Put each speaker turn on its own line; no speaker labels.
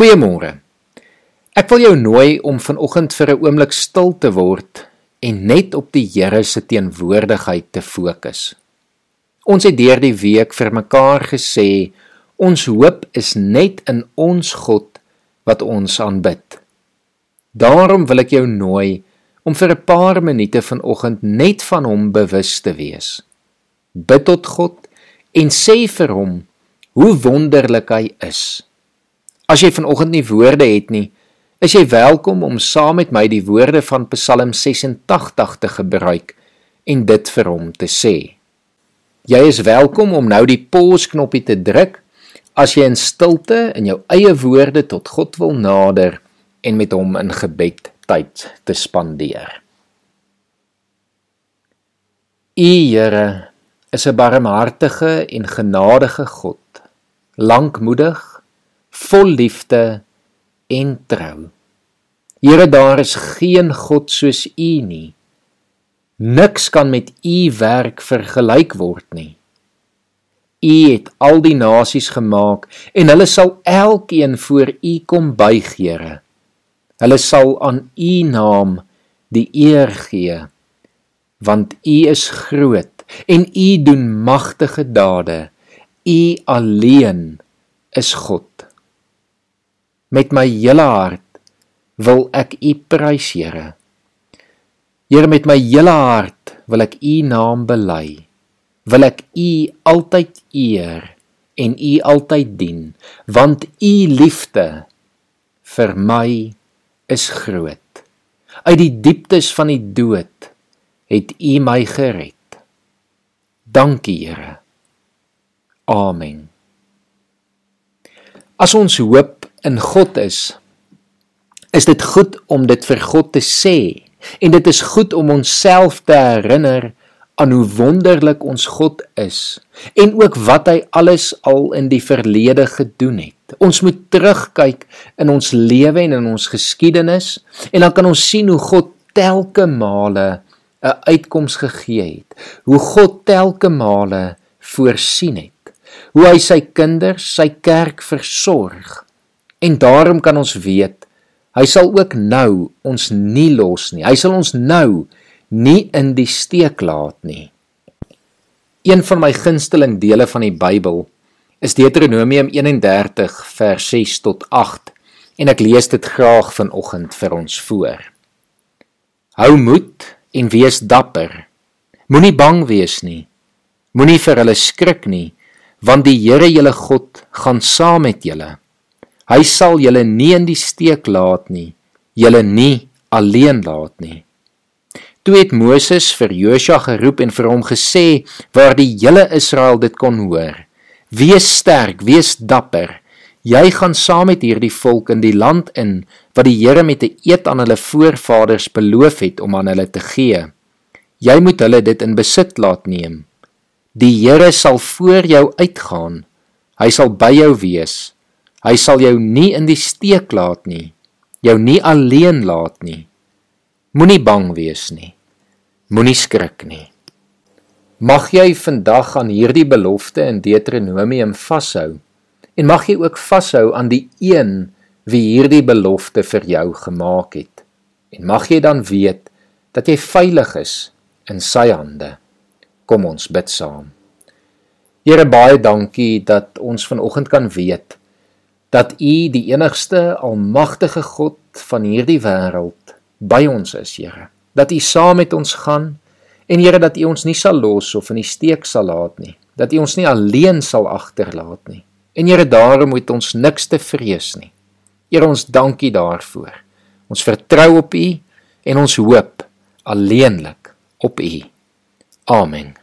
Goeiemôre. Ek wil jou nooi om vanoggend vir 'n oomblik stil te word en net op die Here se teenwoordigheid te fokus. Ons het deur die week vir mekaar gesê ons hoop is net in ons God wat ons aanbid. Daarom wil ek jou nooi om vir 'n paar minute vanoggend net van hom bewus te wees. Bid tot God en sê vir hom hoe wonderlik hy is. As jy vanoggend nie woorde het nie, is jy welkom om saam met my die woorde van Psalm 86 te gebruik en dit vir hom te sê. Jy is welkom om nou die pause knoppie te druk as jy in stilte in jou eie woorde tot God wil nader en met hom in gebed tyd te spandeer. U Here is 'n barmhartige en genadige God, lankmoedig vol liefde en trou. Here, daar is geen God soos U nie. Niks kan met U werk vergelyk word nie. U het al die nasies gemaak en hulle sal elkeen voor U kom buig, Here. Hulle sal aan U naam die eer gee want U is groot en U doen magtige dade. U alleen is God. Met my hele hart wil ek U prys, Here. Here, met my hele hart wil ek U naam bely. Wil ek U altyd eer en U altyd dien, want U liefde vir my is groot. Uit die dieptes van die dood het U my gered. Dankie, Here. Amen. As ons hoop in God is, is dit goed om dit vir God te sê en dit is goed om onsself te herinner aan hoe wonderlik ons God is en ook wat hy alles al in die verlede gedoen het. Ons moet terugkyk in ons lewe en in ons geskiedenis en dan kan ons sien hoe God telke male 'n uitkoms gegee het. Hoe God telke male voorsien het. Hoe hy sy kinders, sy kerk versorg En daarom kan ons weet hy sal ook nou ons nie los nie. Hy sal ons nou nie in die steek laat nie. Een van my gunsteling dele van die Bybel is Deuteronomium 31 vers 6 tot 8 en ek lees dit graag vanoggend vir ons voor. Hou moed en wees dapper. Moenie bang wees nie. Moenie vir hulle skrik nie, want die Here, julle God, gaan saam met julle. Hy sal julle nie in die steek laat nie, julle nie alleen laat nie. Toe het Moses vir Josua geroep en vir hom gesê waar die hele Israel dit kon hoor: Wees sterk, wees dapper. Jy gaan saam met hierdie volk in die land in wat die Here met 'n eed aan hulle voorvaders beloof het om aan hulle te gee. Jy moet hulle dit in besit laat neem. Die Here sal voor jou uitgaan. Hy sal by jou wees. Hy sal jou nie in die steek laat nie, jou nie alleen laat nie. Moenie bang wees nie. Moenie skrik nie. Mag jy vandag aan hierdie belofte in Deuteronomium vashou en mag jy ook vashou aan die een wie hierdie belofte vir jou gemaak het. En mag jy dan weet dat jy veilig is in sy hande. Kom ons bid saam. Here baie dankie dat ons vanoggend kan weet dat U die enigste almagtige God van hierdie wêreld by ons is, Here. Dat U saam met ons gaan en Here dat U ons nie sal los of in die steek sal laat nie. Dat U ons nie alleen sal agterlaat nie. En Here, daarom moet ons niks te vrees nie. Here, ons dankie daarvoor. Ons vertrou op U en ons hoop alleenlik op U. Amen.